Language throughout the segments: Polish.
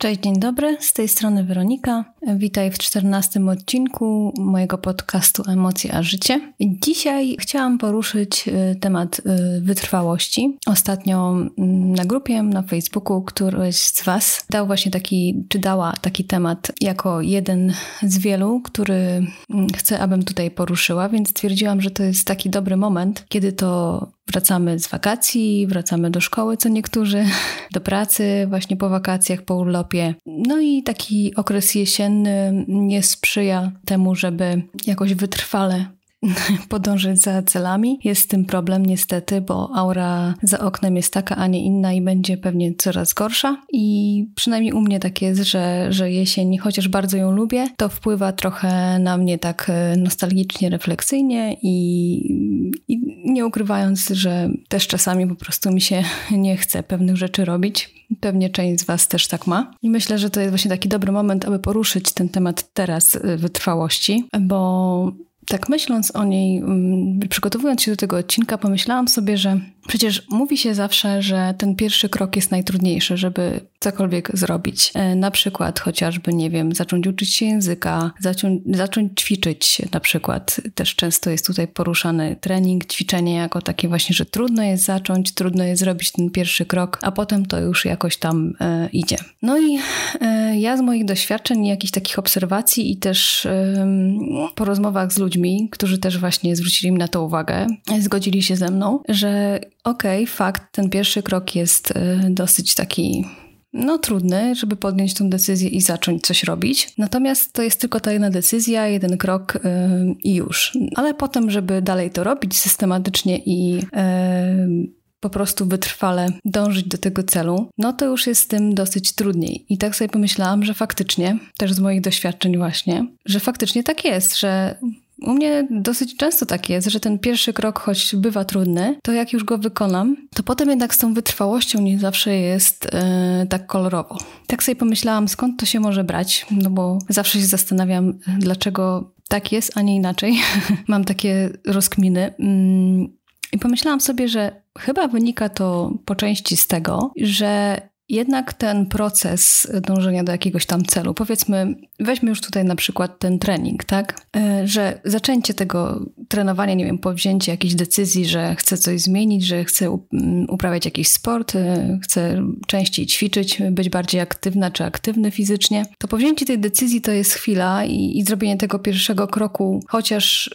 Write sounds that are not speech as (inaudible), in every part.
Cześć, dzień dobry, z tej strony Weronika. Witaj w czternastym odcinku mojego podcastu Emocje a Życie. Dzisiaj chciałam poruszyć y, temat y, wytrwałości. Ostatnio mm, na grupie na Facebooku któryś z Was dał właśnie taki, czy dała taki temat jako jeden z wielu, który mm, chcę, abym tutaj poruszyła, więc stwierdziłam, że to jest taki dobry moment, kiedy to Wracamy z wakacji, wracamy do szkoły, co niektórzy, (laughs) do pracy właśnie po wakacjach, po urlopie. No i taki okres jesienny nie sprzyja temu, żeby jakoś wytrwale (laughs) podążyć za celami. Jest z tym problem niestety, bo aura za oknem jest taka, a nie inna i będzie pewnie coraz gorsza. I przynajmniej u mnie tak jest, że, że jesień, chociaż bardzo ją lubię, to wpływa trochę na mnie tak e, nostalgicznie, refleksyjnie i, i nie ukrywając, że też czasami po prostu mi się (laughs) nie chce pewnych rzeczy robić. Pewnie część z Was też tak ma. I myślę, że to jest właśnie taki dobry moment, aby poruszyć ten temat teraz e, wytrwałości, bo tak myśląc o niej, mm, przygotowując się do tego odcinka, pomyślałam sobie, że przecież mówi się zawsze, że ten pierwszy krok jest najtrudniejszy, żeby cokolwiek zrobić. E, na przykład chociażby, nie wiem, zacząć uczyć się języka, zacząć, zacząć ćwiczyć na przykład. Też często jest tutaj poruszany trening, ćwiczenie jako takie właśnie, że trudno jest zacząć, trudno jest zrobić ten pierwszy krok, a potem to już jakoś tam e, idzie. No i e, ja z moich doświadczeń, jakichś takich obserwacji i też e, po rozmowach z ludźmi, którzy też właśnie zwrócili mi na to uwagę, zgodzili się ze mną, że okej, okay, fakt, ten pierwszy krok jest e, dosyć taki no trudny, żeby podjąć tą decyzję i zacząć coś robić. Natomiast to jest tylko ta jedna decyzja, jeden krok yy, i już. Ale potem, żeby dalej to robić systematycznie i yy, po prostu wytrwale dążyć do tego celu, no to już jest z tym dosyć trudniej. I tak sobie pomyślałam, że faktycznie, też z moich doświadczeń właśnie, że faktycznie tak jest, że u mnie dosyć często tak jest, że ten pierwszy krok, choć bywa trudny, to jak już go wykonam, to potem jednak z tą wytrwałością nie zawsze jest yy, tak kolorowo. Tak sobie pomyślałam, skąd to się może brać, no bo zawsze się zastanawiam, dlaczego tak jest, a nie inaczej. (laughs) Mam takie rozkminy. Yy, I pomyślałam sobie, że chyba wynika to po części z tego, że jednak ten proces dążenia do jakiegoś tam celu, powiedzmy, weźmy już tutaj na przykład ten trening, tak? E, że zaczęcie tego trenowania, nie wiem, powzięcie jakiejś decyzji, że chcę coś zmienić, że chcę uprawiać jakiś sport, e, chcę częściej ćwiczyć, być bardziej aktywna czy aktywny fizycznie, to powzięcie tej decyzji to jest chwila i, i zrobienie tego pierwszego kroku, chociaż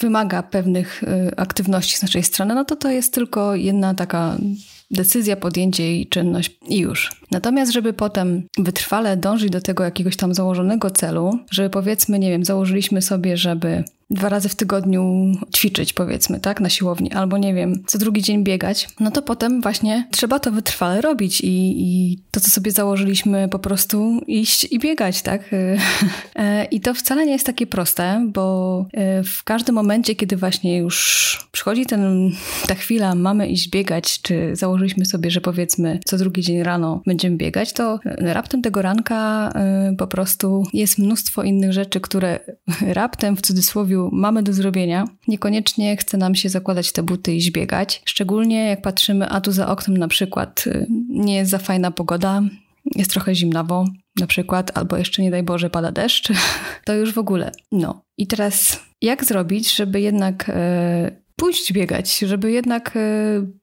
wymaga pewnych e, aktywności z naszej strony, no to to jest tylko jedna taka decyzja, podjęcie i czynność i już. Natomiast, żeby potem wytrwale dążyć do tego jakiegoś tam założonego celu, żeby powiedzmy, nie wiem, założyliśmy sobie, żeby dwa razy w tygodniu ćwiczyć, powiedzmy, tak, na siłowni, albo nie wiem, co drugi dzień biegać, no to potem właśnie trzeba to wytrwale robić i, i to, co sobie założyliśmy, po prostu iść i biegać, tak. (laughs) E, I to wcale nie jest takie proste, bo e, w każdym momencie, kiedy właśnie już przychodzi ten, ta chwila, mamy iść biegać, czy założyliśmy sobie, że powiedzmy, co drugi dzień rano będziemy biegać, to raptem tego ranka e, po prostu jest mnóstwo innych rzeczy, które (laughs) raptem w cudzysłowie mamy do zrobienia. Niekoniecznie chce nam się zakładać te buty i zbiegać. Szczególnie jak patrzymy, a tu za oknem na przykład y, nie jest za fajna pogoda, jest trochę zimnawo na przykład, albo jeszcze nie daj Boże pada deszcz, (laughs) to już w ogóle. No. I teraz jak zrobić, żeby jednak y, pójść biegać, żeby jednak e,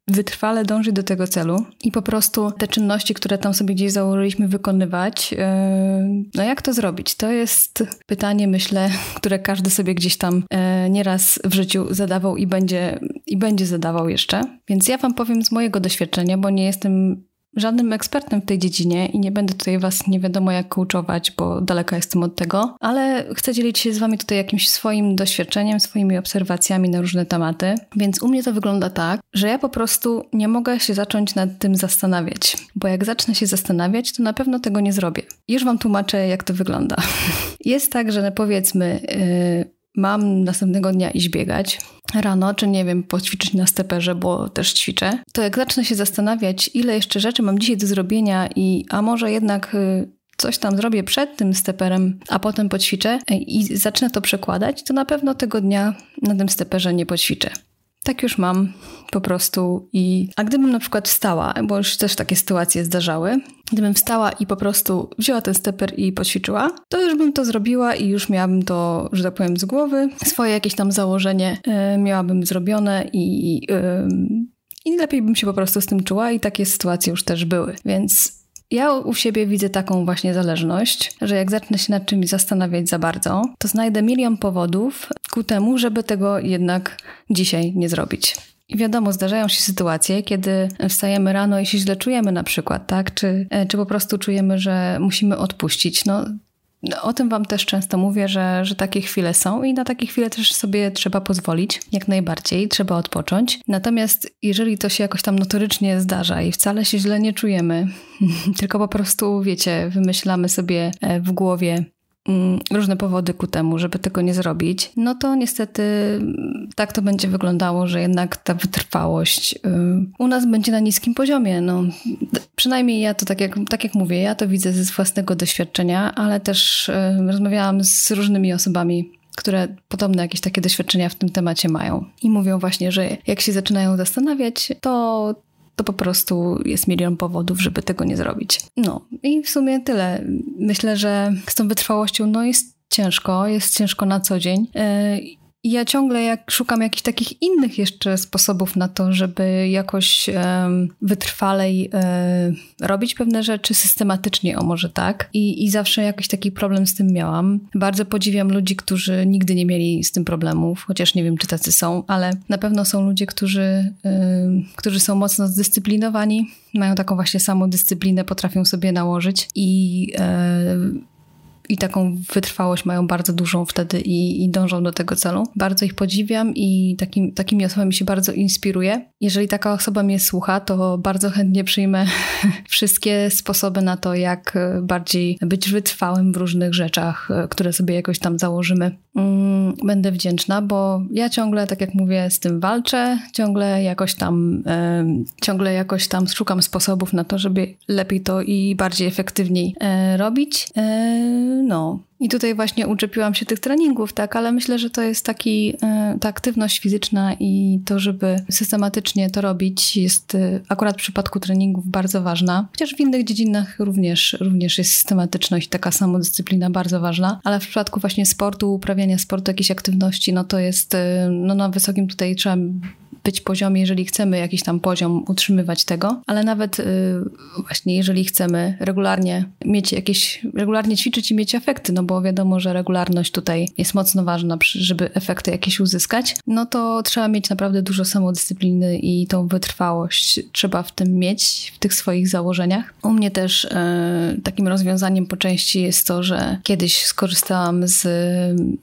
wytrwale dążyć do tego celu i po prostu te czynności, które tam sobie gdzieś założyliśmy wykonywać, e, no jak to zrobić? To jest pytanie, myślę, (laughs) które każdy sobie gdzieś tam e, nieraz w życiu zadawał i będzie, i będzie zadawał jeszcze. Więc ja Wam powiem z mojego doświadczenia, bo nie jestem żadnym ekspertem w tej dziedzinie i nie będę tutaj Was nie wiadomo jak coachować, bo daleka jestem od tego, ale chcę dzielić się z Wami tutaj jakimś swoim doświadczeniem, swoimi obserwacjami na różne tematy. Więc u mnie to wygląda tak, że ja po prostu nie mogę się zacząć nad tym zastanawiać, bo jak zacznę się zastanawiać, to na pewno tego nie zrobię. Już Wam tłumaczę, jak to wygląda. (laughs) Jest tak, że powiedzmy, yy, mam następnego dnia iść biegać rano, czy nie wiem, poćwiczyć na steperze, bo też ćwiczę, to jak zacznę się zastanawiać, ile jeszcze rzeczy mam dzisiaj do zrobienia i a może jednak y, coś tam zrobię przed tym steperem, a potem poćwiczę y, i zacznę to przekładać, to na pewno tego dnia na tym steperze nie poćwiczę. Tak już mam po prostu i... A gdybym na przykład wstała, bo już też takie sytuacje zdarzały, gdybym wstała i po prostu wzięła ten steper i poćwiczyła, to już bym to zrobiła i już miałabym to, że tak powiem, z głowy. Swoje jakieś tam założenie y, miałabym zrobione i... Y, i lepiej bym się po prostu z tym czuła i takie sytuacje już też były. Więc ja u siebie widzę taką właśnie zależność, że jak zacznę się nad czymś zastanawiać za bardzo, to znajdę milion powodów ku temu, żeby tego jednak dzisiaj nie zrobić. I wiadomo, zdarzają się sytuacje, kiedy wstajemy rano i się źle czujemy na przykład, tak? Czy, e, czy po prostu czujemy, że musimy odpuścić. No, no, o tym Wam też często mówię, że, że takie chwile są i na takie chwile też sobie trzeba pozwolić, jak najbardziej, trzeba odpocząć. Natomiast jeżeli to się jakoś tam notorycznie zdarza i wcale się źle nie czujemy, (laughs) tylko po prostu, wiecie, wymyślamy sobie e, w głowie, różne powody ku temu, żeby tego nie zrobić, no to niestety mm, tak to będzie wyglądało, że jednak ta wytrwałość y, u nas będzie na niskim poziomie. No, przynajmniej ja to tak jak, tak jak mówię, ja to widzę ze własnego doświadczenia, ale też y, rozmawiałam z różnymi osobami, które podobne jakieś takie doświadczenia w tym temacie mają. I mówią właśnie, że jak się zaczynają zastanawiać, to to po prostu jest milion powodów, żeby tego nie zrobić. No i w sumie tyle. Myślę, że z tą wytrwałością no jest ciężko, jest ciężko na co dzień. Yy, ja ciągle jak szukam jakichś takich innych jeszcze sposobów na to, żeby jakoś um, wytrwalej um, robić pewne rzeczy systematycznie, o może tak. I, I zawsze jakiś taki problem z tym miałam. Bardzo podziwiam ludzi, którzy nigdy nie mieli z tym problemów, chociaż nie wiem, czy tacy są, ale na pewno są ludzie, którzy, um, którzy są mocno zdyscyplinowani, mają taką właśnie samą dyscyplinę, potrafią sobie nałożyć i i taką wytrwałość mają bardzo dużą wtedy i, i dążą do tego celu. Bardzo ich podziwiam i takim, takimi osobami się bardzo inspiruję. Jeżeli taka osoba mnie słucha, to bardzo chętnie przyjmę (laughs) wszystkie sposoby na to, jak bardziej być wytrwałym w różnych rzeczach, które sobie jakoś tam założymy. Mm, będę wdzięczna, bo ja ciągle, tak jak mówię, z tym walczę, ciągle jakoś tam, ciągle jakoś tam szukam sposobów na to, żeby lepiej to i bardziej efektywniej e, robić. No. I tutaj właśnie uczepiłam się tych treningów, tak, ale myślę, że to jest taki, e, ta aktywność fizyczna i to, żeby systematycznie to robić, jest e, akurat w przypadku treningów bardzo ważna. Chociaż w innych dziedzinach również, również jest systematyczność, taka samodyscyplina bardzo ważna, ale w przypadku właśnie sportu, uprawiania sportu, jakiejś aktywności, no to jest, e, no na wysokim tutaj trzeba być poziomie, jeżeli chcemy jakiś tam poziom utrzymywać tego, ale nawet y, właśnie jeżeli chcemy regularnie mieć jakieś, regularnie ćwiczyć i mieć efekty, no bo wiadomo, że regularność tutaj jest mocno ważna, żeby efekty jakieś uzyskać, no to trzeba mieć naprawdę dużo samodyscypliny i tą wytrwałość trzeba w tym mieć, w tych swoich założeniach. U mnie też y, takim rozwiązaniem po części jest to, że kiedyś skorzystałam z,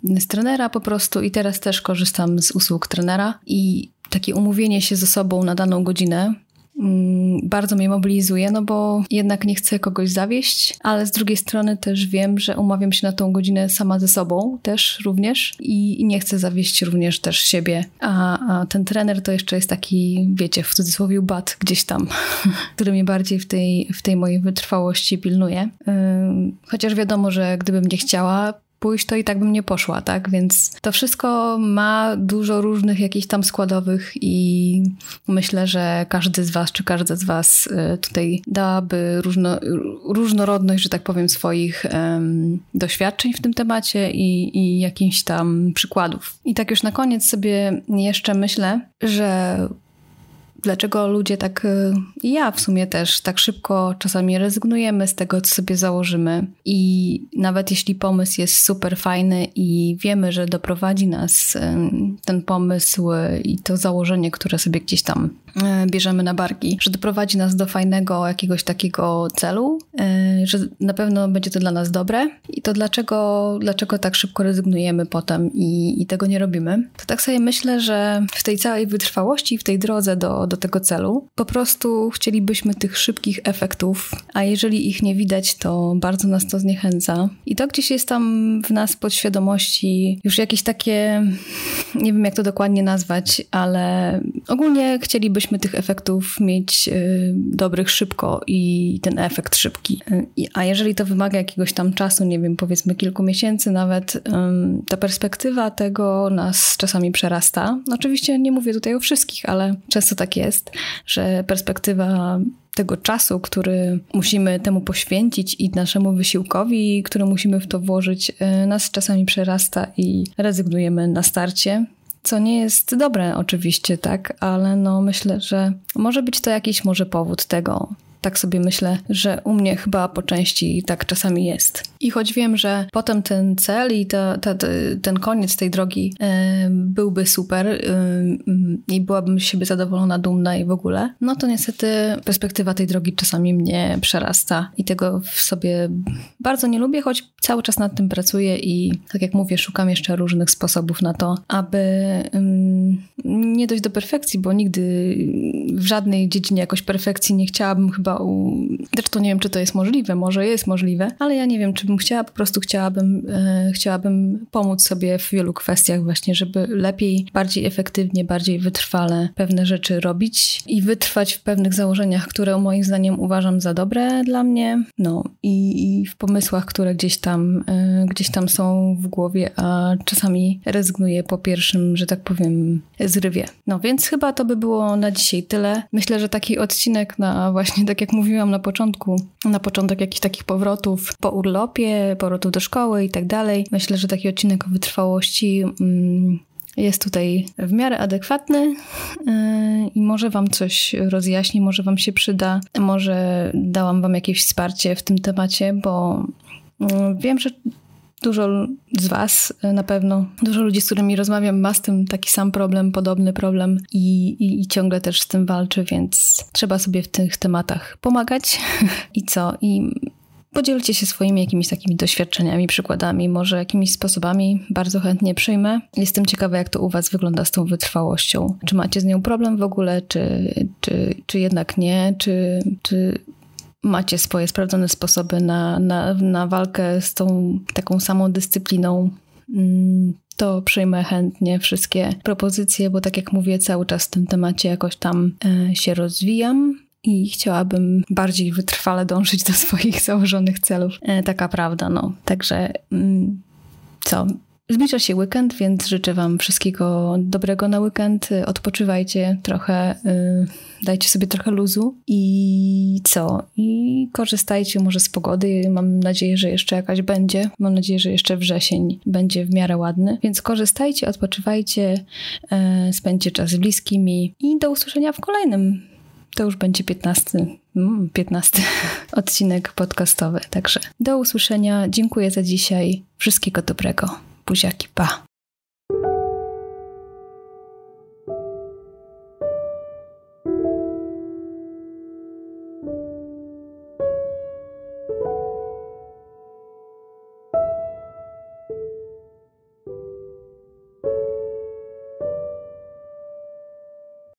z trenera po prostu i teraz też korzystam z usług trenera i takie umówienie się ze sobą na daną godzinę mm, bardzo mnie mobilizuje, no bo jednak nie chcę kogoś zawieść, ale z drugiej strony też wiem, że umawiam się na tą godzinę sama ze sobą też również i nie chcę zawieść również też siebie. A, a ten trener to jeszcze jest taki, wiecie, w cudzysłowie bat gdzieś tam, (laughs) który mnie bardziej w tej, w tej mojej wytrwałości pilnuje. Chociaż wiadomo, że gdybym nie chciała, pójść, to i tak bym nie poszła, tak? Więc to wszystko ma dużo różnych jakichś tam składowych i myślę, że każdy z Was, czy każda z Was y, tutaj dałaby różno, różnorodność, że tak powiem, swoich um, doświadczeń w tym temacie i, i jakichś tam przykładów. I tak już na koniec sobie jeszcze myślę, że dlaczego ludzie tak, i y, ja w sumie też, tak szybko czasami rezygnujemy z tego, co sobie założymy. I nawet jeśli pomysł jest super fajny i wiemy, że doprowadzi nas ten pomysł i to założenie, które sobie gdzieś tam y, bierzemy na barki, że doprowadzi nas do fajnego jakiegoś takiego celu, y, że na pewno będzie to dla nas dobre. I to dlaczego, dlaczego tak szybko rezygnujemy potem i, i tego nie robimy? To tak sobie myślę, że w tej całej wytrwałości, w tej drodze do, do do tego celu. Po prostu chcielibyśmy tych szybkich efektów, a jeżeli ich nie widać, to bardzo nas to zniechęca. I to gdzieś jest tam w nas podświadomości już jakieś takie, nie wiem jak to dokładnie nazwać, ale ogólnie chcielibyśmy tych efektów mieć y, dobrych szybko i ten efekt szybki. Y, a jeżeli to wymaga jakiegoś tam czasu, nie wiem, powiedzmy kilku miesięcy nawet, ta perspektywa tego nas czasami przerasta. Oczywiście nie mówię tutaj o wszystkich, ale często tak jest, że perspektywa tego czasu, który musimy temu poświęcić i naszemu wysiłkowi, który musimy w to włożyć, y, nas czasami przerasta i rezygnujemy na starcie. Co nie jest dobre oczywiście, tak, ale no myślę, że może być to jakiś może powód tego, tak sobie myślę, że u mnie chyba po części tak czasami jest. I choć wiem, że potem ten cel i ta, ta, ten koniec tej drogi e, byłby super e, i byłabym z siebie zadowolona, dumna i w ogóle, no to niestety perspektywa tej drogi czasami mnie przerasta i tego w sobie bardzo nie lubię, choć cały czas nad tym pracuję i tak jak mówię, szukam jeszcze różnych sposobów na to, aby nie dojść do perfekcji, bo nigdy w żadnej dziedzinie jakoś perfekcji nie chciałabym chyba Zresztą nie wiem, czy to jest możliwe, może jest możliwe, ale ja nie wiem, czy bym chciała, po prostu chciałabym, e, chciałabym pomóc sobie w wielu kwestiach właśnie, żeby lepiej, bardziej efektywnie, bardziej wytrwale pewne rzeczy robić i wytrwać w pewnych założeniach, które moim zdaniem uważam za dobre dla mnie, no i, i w pomysłach, które gdzieś tam, e, gdzieś tam są w głowie, a czasami rezygnuję po pierwszym, że tak powiem, zrywie. No więc chyba to by było na dzisiaj tyle. Myślę, że taki odcinek na właśnie takie jak mówiłam na początku, na początek jakichś takich powrotów po urlopie, powrotów do szkoły i tak dalej. Myślę, że taki odcinek o wytrwałości mm, jest tutaj w miarę adekwatny yy, i może Wam coś rozjaśni, może Wam się przyda, może dałam Wam jakieś wsparcie w tym temacie, bo yy, wiem, że Dużo z Was e, na pewno, dużo ludzi, z którymi rozmawiam, ma z tym taki sam problem, podobny problem i, i, i ciągle też z tym walczy, więc trzeba sobie w tych tematach pomagać. (laughs) I co? I Podzielcie się swoimi jakimiś takimi doświadczeniami, przykładami, może jakimiś sposobami. Bardzo chętnie przyjmę. Jestem ciekawa, jak to u Was wygląda z tą wytrwałością. Czy macie z nią problem w ogóle, czy, czy, czy jednak nie? Czy, czy macie swoje sprawdzone sposoby na, na, na walkę z tą taką samą dyscypliną, mm, to przyjmę chętnie wszystkie propozycje, bo tak jak mówię, cały czas w tym temacie jakoś tam e, się rozwijam i chciałabym bardziej wytrwale (laughs) dążyć do swoich założonych celów. E, taka prawda, no. Także mm, co? Zbliża się weekend, więc życzę Wam wszystkiego dobrego na weekend. Odpoczywajcie trochę, y, dajcie sobie trochę luzu i co? I korzystajcie może z pogody. Mam nadzieję, że jeszcze jakaś będzie. Mam nadzieję, że jeszcze wrzesień będzie w miarę ładny. Więc korzystajcie, odpoczywajcie, y, spędźcie czas z bliskimi i do usłyszenia w kolejnym. To już będzie 15, 15 mm, (laughs) odcinek podcastowy. Także do usłyszenia. Dziękuję za dzisiaj. Wszystkiego dobrego. por Jaquipá.